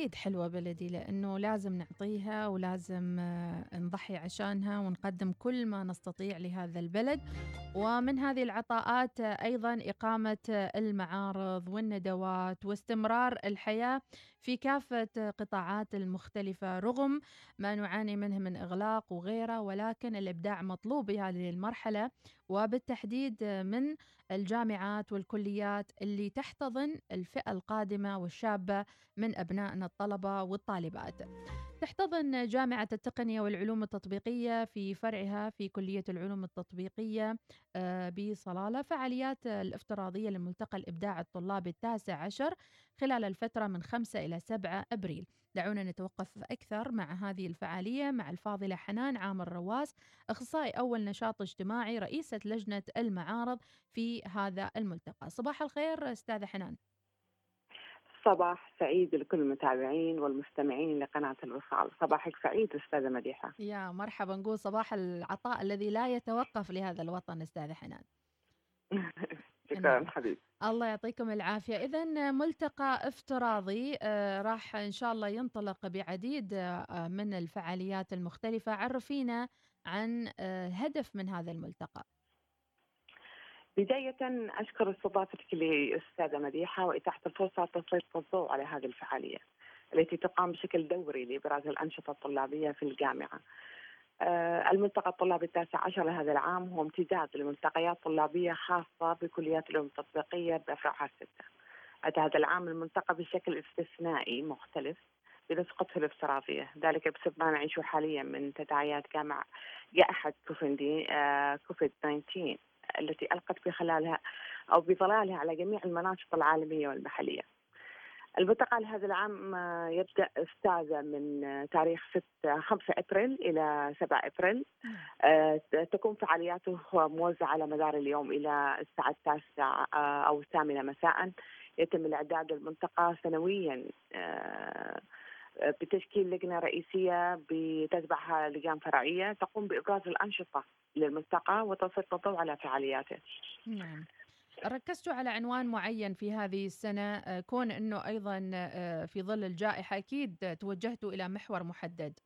أكيد حلوة بلدي لأنه لازم نعطيها ولازم آه، نضحي عشانها ونقدم كل ما نستطيع لهذا البلد. ومن هذه العطاءات آه، أيضا إقامة آه، المعارض والندوات واستمرار الحياة في كافة قطاعات المختلفة رغم ما نعاني منه من إغلاق وغيره ولكن الإبداع مطلوب بهذه المرحلة. وبالتحديد من الجامعات والكليات اللي تحتضن الفئة القادمة والشابة من أبنائنا الطلبة والطالبات. تحتضن جامعة التقنية والعلوم التطبيقية في فرعها في كلية العلوم التطبيقية آه، بصلالة. فعاليات الافتراضية لملتقى الإبداع الطلابي التاسع عشر خلال الفترة من 5 إلى 7 أبريل. دعونا نتوقف أكثر مع هذه الفعالية مع الفاضلة حنان عامر رواس أخصائي أول نشاط اجتماعي رئيسة لجنة المعارض في هذا الملتقى. صباح الخير أستاذة حنان. صباح سعيد لكل المتابعين والمستمعين لقناة الوصال. صباحك سعيد أستاذة مديحة. يا مرحبا. نقول صباح العطاء الذي لا يتوقف لهذا الوطن أستاذة حنان. شكرا حبيبي الله يعطيكم العافية. إذا ملتقى افتراضي آه، راح إن شاء الله ينطلق بعديد آه، من الفعاليات المختلفة. عرفينا عن الهدف من هذا الملتقى. بداية أشكر استضافتك لي أستاذة مديحة وإتاحة الفرصة تسليط الضوء على هذه الفعالية التي تقام بشكل دوري لإبراز الأنشطة الطلابية في الجامعة. آه، الملتقى الطلابي التاسع عشر لهذا العام هو امتداد لملتقيات طلابية خاصة بكليات العلوم التطبيقية بأفرعها الستة. أتى هذا العام الملتقى بشكل استثنائي مختلف بنسخته الافتراضية ذلك بسبب ما نعيشه حاليا من تداعيات جامعة جائحة كوفيد آه، 19 التي ألقت بخلالها أو بظلالها على جميع المناشط العالمية والمحلية الملتقى لهذا العام آه، يبدأ استاذة من آه، تاريخ 6 5 إبريل إلى 7 إبريل آه، تكون فعالياته موزعة على مدار اليوم إلى الساعة التاسعة أو الثامنة مساء يتم الإعداد للملتقى سنويا بتشكيل لجنة رئيسية بتتبعها لجان فرعية تقوم بإبراز الأنشطة للملتقى وتسلط الضوء على فعالياته. نعم. ركزتوا على عنوان معين في هذه السنة آه، كون إنه أيضا آه، في ظل الجائحة أكيد توجهتوا إلى محور محدد.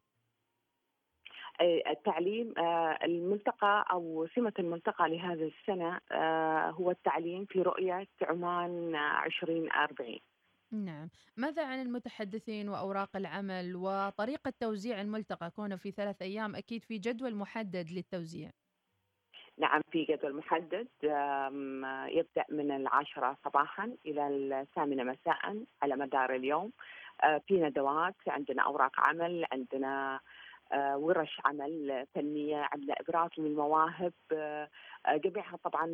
التعليم آه، الملتقى أو سمة الملتقى لهذه السنة هو التعليم في رؤية عمان 2040. نعم ماذا عن المتحدثين وأوراق العمل وطريقة توزيع الملتقى كونه في ثلاث أيام أكيد في جدول محدد للتوزيع نعم في جدول محدد يبدأ من العاشرة صباحا إلى الثامنة مساء على مدار اليوم. آه، في ندوات عندنا أوراق عمل عندنا آه، ورش عمل فنية عندنا إبراز للمواهب جميعها طبعا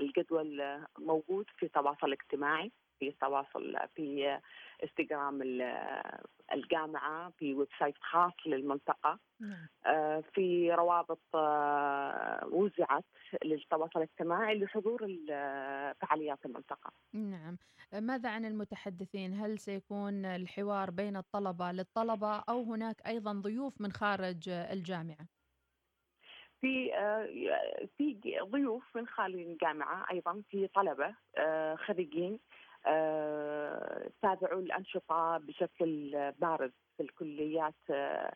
الجدول موجود في تواصل اجتماعي في تواصل في انستغرام الجامعة في website خاص للملتقى نعم. آه، في روابط آه، وزعت للتواصل الاجتماعي لحضور فعاليات الملتقى. نعم، ماذا عن المتحدثين؟ هل سيكون الحوار بين الطلبة للطلبة أو هناك أيضا ضيوف من خارج الجامعة؟ في آه، في ضيوف من خارج الجامعة أيضا في طلبة خريجين آه، تابعوا الأنشطة بشكل بارز في الكليات آه،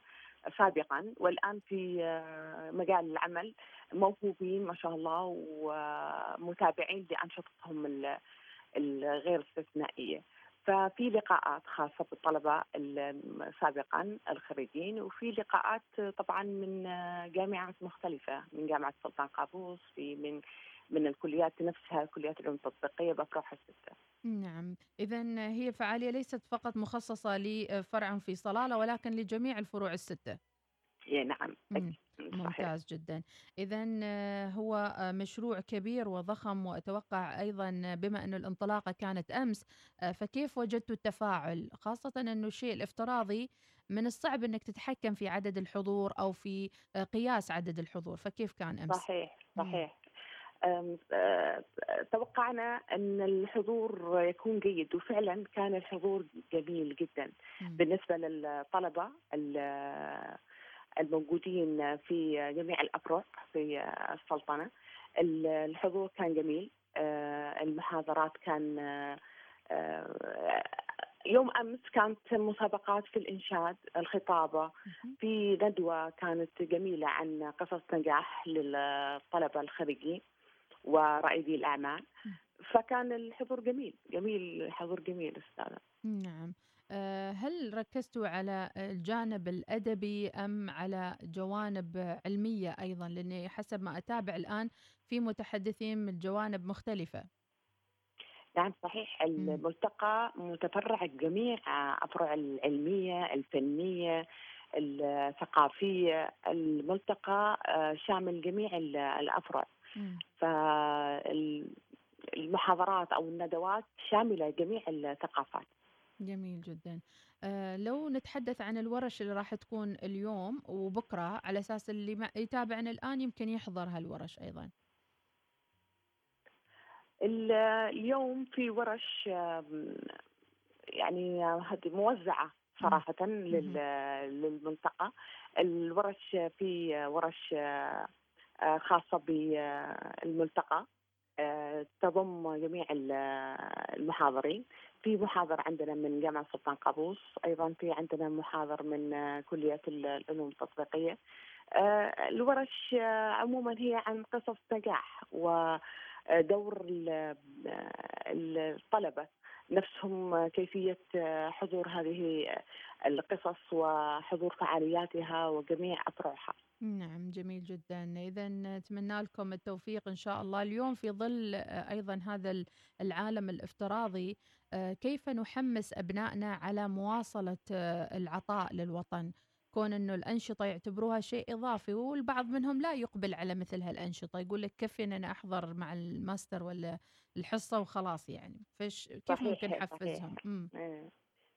سابقا. والآن في آه، مجال العمل موهوبين ما شاء الله ومتابعين لأنشطتهم الغير استثنائية. ففي لقاءات خاصة بالطلبة سابقا الخريجين وفي لقاءات طبعا من جامعات مختلفة من جامعة سلطان قابوس في من من الكليات نفسها كليات العلوم التطبيقية بأفراح الستة نعم. إذا هي فعالية ليست فقط مخصصة لفرع في صلالة ولكن لجميع الفروع الستة. نعم. ممتاز جدا. إذا هو مشروع كبير وضخم وأتوقع أيضا بما أن الانطلاقة كانت أمس فكيف وجدت التفاعل؟ خاصة أنه الشيء الافتراضي من الصعب أنك تتحكم في عدد الحضور أو في قياس عدد الحضور فكيف كان أمس؟ صحيح صحيح. توقعنا أن الحضور يكون جيد وفعلا كان الحضور جميل جدا. بالنسبة للطلبة الموجودين في جميع الافرع في السلطنة. الحضور كان جميل. المحاضرات كان يوم أمس كانت مسابقات في الإنشاد الخطابة. في ندوة كانت جميلة عن قصص نجاح للطلبة الخريجين ورائدي الأعمال. فكان الحضور جميل. جميل الحضور جميل أستاذة. نعم. آه، هل ركزتوا على الجانب الأدبي أم على جوانب علمية أيضا؟ لأني حسب ما أتابع الآن في متحدثين من جوانب مختلفة. نعم صحيح. الملتقى متفرع جميع أفرع العلمية الفنية الثقافية. الملتقى آه، شامل جميع الأفرع. فالمحاضرات أو الندوات شاملة جميع الثقافات. جميل جدا. آه لو نتحدث عن الورش اللي راح تكون اليوم وبكرة على أساس اللي يتابعنا الآن يمكن يحضر هالورش أيضا. اليوم في ورش يعني هذه موزعة صراحة للمنطقة. الورش في ورش آه، خاصة بالملتقى تضم جميع المحاضرين. في محاضر عندنا من جامعة سلطان قابوس أيضا في عندنا محاضر من كلية العلوم التطبيقية. آه، الورش عموما هي عن قصص نجاح ودور الطلبة نفسهم كيفية حضور هذه القصص وحضور فعالياتها وجميع أفرعها نعم جميل جدا. إذا نتمنى لكم التوفيق إن شاء الله. اليوم في ظل أيضا هذا العالم الافتراضي كيف نحمس أبنائنا على مواصلة العطاء للوطن؟ كون إنه الأنشطة يعتبروها شيء إضافي والبعض منهم لا يقبل على مثل هالأنشطة. يقول لك كفي إن أنا أحضر مع الماستر ولا الحصة وخلاص يعني. فش كيف ممكن نحفزهم؟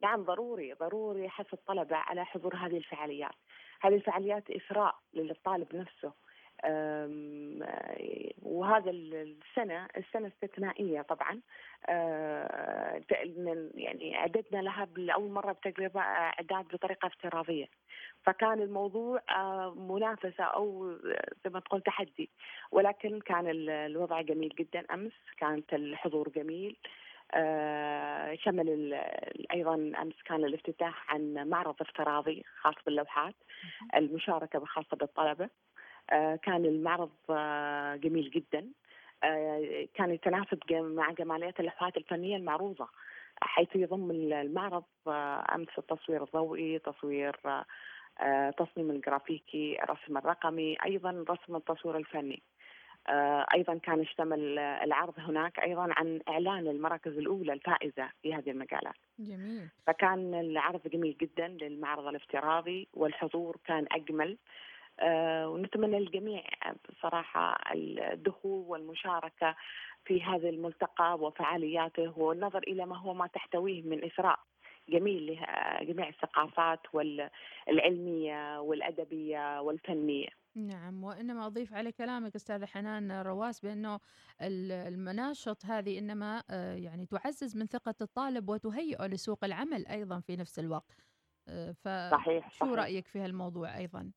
نعم ضروري ضروري حث الطلبه على حضور هذه الفعاليات. هذه الفعاليات إثراء للطالب نفسه. وهذا السنة السنة استثنائية طبعا. آه، يعني عددنا لها لأول مرة بتجربة إعداد بطريقة افتراضية. فكان الموضوع آه، منافسة أو زي ما تقول تحدي. ولكن كان الوضع جميل جدا أمس. كانت الحضور جميل. شمل أيضا أمس كان الافتتاح عن معرض افتراضي خاص باللوحات المشاركة خاصه بالطلبة. آه، كان المعرض آه، جميل جدا. كان يتناسب مع جماليات اللوحات الفنية المعروضة حيث يضم المعرض أمس التصوير الضوئي تصوير تصميم الجرافيكي الرسم الرقمي أيضا رسم التصوير الفني. آه، أيضا كان يشتمل العرض هناك أيضا عن إعلان المراكز الأولى الفائزة في هذه المجالات. جميل. فكان العرض جميل جدا للمعرض الافتراضي والحضور كان أجمل آه، ونتمنى للجميع بصراحه الدخول والمشاركة في هذا الملتقى وفعالياته والنظر إلى ما هو ما تحتويه من إثراء جميل لجميع الثقافات والعلمية والأدبية والفنية نعم وإنما أضيف على كلامك أستاذة حنان رواس بأنه المناشط هذه إنما آه، يعني تعزز من ثقة الطالب وتهيئه لسوق العمل أيضا في نفس الوقت آه، فصحيح شو صحيح. رأيك في هالموضوع أيضا؟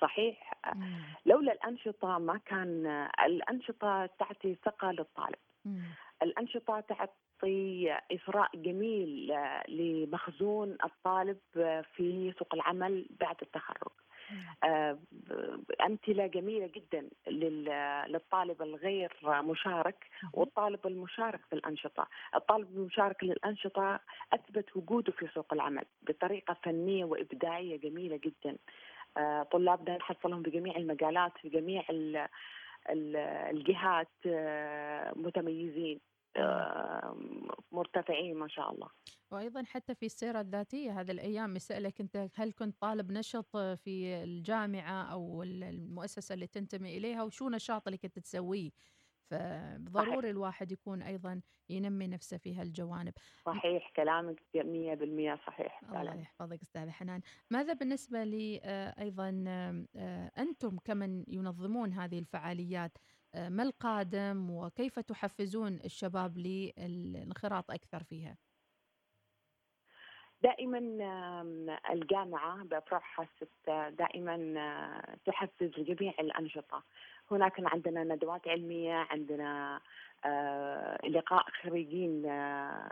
صحيح مم. لولا الأنشطة ما كان الأنشطة تعطي ثقة للطالب مم. الأنشطة تعطي إثراء جميل لمخزون الطالب في سوق العمل بعد التخرج آه، أمثلة جميلة جدا للطالب الغير مشارك والطالب المشارك في الأنشطة. الطالب المشارك للأنشطة أثبت وجوده في سوق العمل بطريقة فنية وإبداعية جميلة جدا. آه، طلابنا نحصلهم بجميع المجالات في جميع الجهات آه، متميزين. مرتفعين ما شاء الله. وأيضا حتى في السيرة الذاتية هذه الأيام يسألك أنت هل كنت طالب نشط في الجامعة أو المؤسسة اللي تنتمي إليها وشو نشاط اللي كنت تسويه؟ فضروري الواحد يكون أيضا ينمي نفسه في هالجوانب. صحيح كلامك 100% صحيح الله يحفظك أستاذة حنان. ماذا بالنسبة لي آه، أيضا آه، أنتم كمن ينظمون هذه الفعاليات؟ ما القادم وكيف تحفزون الشباب للانخراط أكثر فيها؟ دائما الجامعة بأفرعها الستة دائما تحفز جميع الأنشطة. هناك عندنا ندوات علمية عندنا آه، لقاء خريجين آه،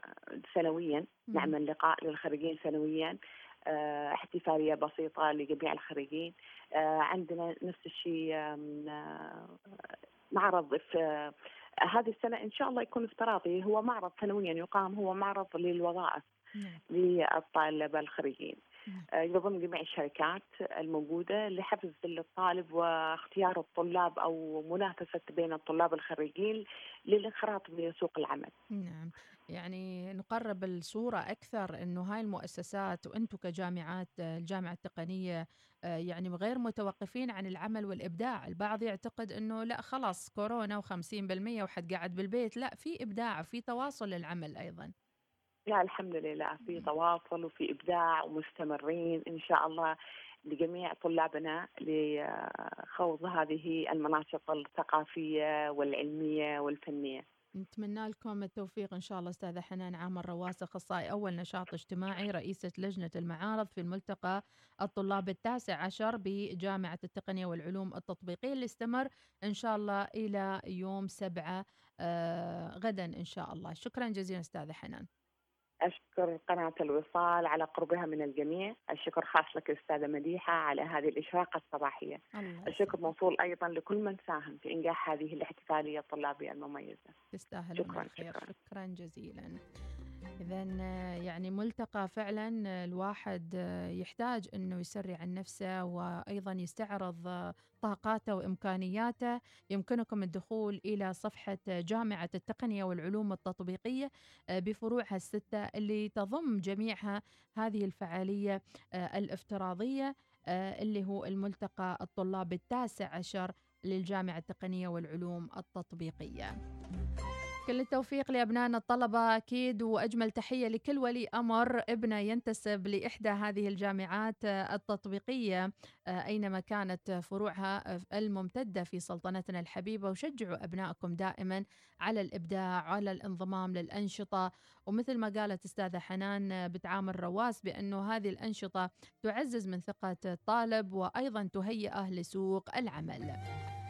سنويا. نعمل لقاء للخريجين سنويا. آه، احتفالية بسيطة لجميع الخريجين. عندنا نفس الشيء معرض في هذه السنة إن شاء الله يكون افتراضي هو معرض سنويا يقام هو معرض للوظائف نعم. للطلبه الخريجين. يضم جميع الشركات الموجودة لحفز الطالب واختيار الطلاب أو منافسة بين الطلاب الخريجين للانخراط بسوق العمل. نعم. يعني نقرب الصورة أكثر أنه هاي المؤسسات وأنتم كجامعات الجامعة التقنية يعني غير متوقفين عن العمل والإبداع البعض يعتقد أنه لا خلاص كورونا و50% وحد قاعد بالبيت لا في إبداع في تواصل للعمل أيضا لا الحمد لله. في تواصل وفي إبداع ومستمرين إن شاء الله لجميع طلابنا لخوض هذه المناشط الثقافية والعلمية والفنية. نتمنى لكم التوفيق إن شاء الله أستاذة حنان عامر رواس أخصائي أول نشاط اجتماعي رئيسة لجنة المعارض في الملتقى الطلاب التاسع عشر بجامعة التقنية والعلوم التطبيقية اللي استمر إن شاء الله إلى يوم سبعة آه غدا إن شاء الله. شكرا جزيلا أستاذة حنان. أشكر قناة الوصال على قربها من الجميع. الشكر خاص لك أستاذة مديحة على هذه الإشراقة الصباحية. الشكر موصول أيضا لكل من ساهم في إنجاح هذه الاحتفالية الطلابية المميزة. تستاهل شكرا شكرا. شكرا جزيلا. إذا يعني ملتقى فعلا الواحد يحتاج أنه يسرع عن نفسه وأيضا يستعرض طاقاته وإمكانياته. يمكنكم الدخول إلى صفحة جامعة التقنية والعلوم التطبيقية بفروعها الستة اللي تضم جميعها هذه الفعالية الافتراضية اللي هو الملتقى الطلاب التاسع عشر للجامعة التقنية والعلوم التطبيقية. كل التوفيق لأبنائنا الطلبة. أكيد وأجمل تحية لكل ولي أمر ابنه ينتسب لإحدى هذه الجامعات التطبيقية آه، أينما كانت فروعها الممتدة في سلطنتنا الحبيبة. وشجعوا أبنائكم دائما على الإبداع على الانضمام للأنشطة. ومثل ما قالت أستاذة حنان بتعامل رواس بأنه هذه الأنشطة تعزز من ثقة الطالب وأيضا تهيئه لسوق العمل.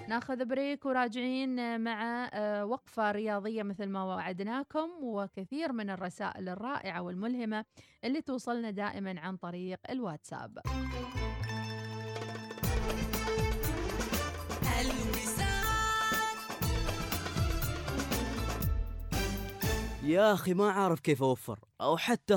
ناخذ بريك وراجعين مع آه، وقفة رياضية مثل ما وعدناكم وكثير من الرسائل الرائعة والملهمة اللي توصلنا دائما عن طريق الواتساب. يا أخي ما عارف كيف أوفر أو حتى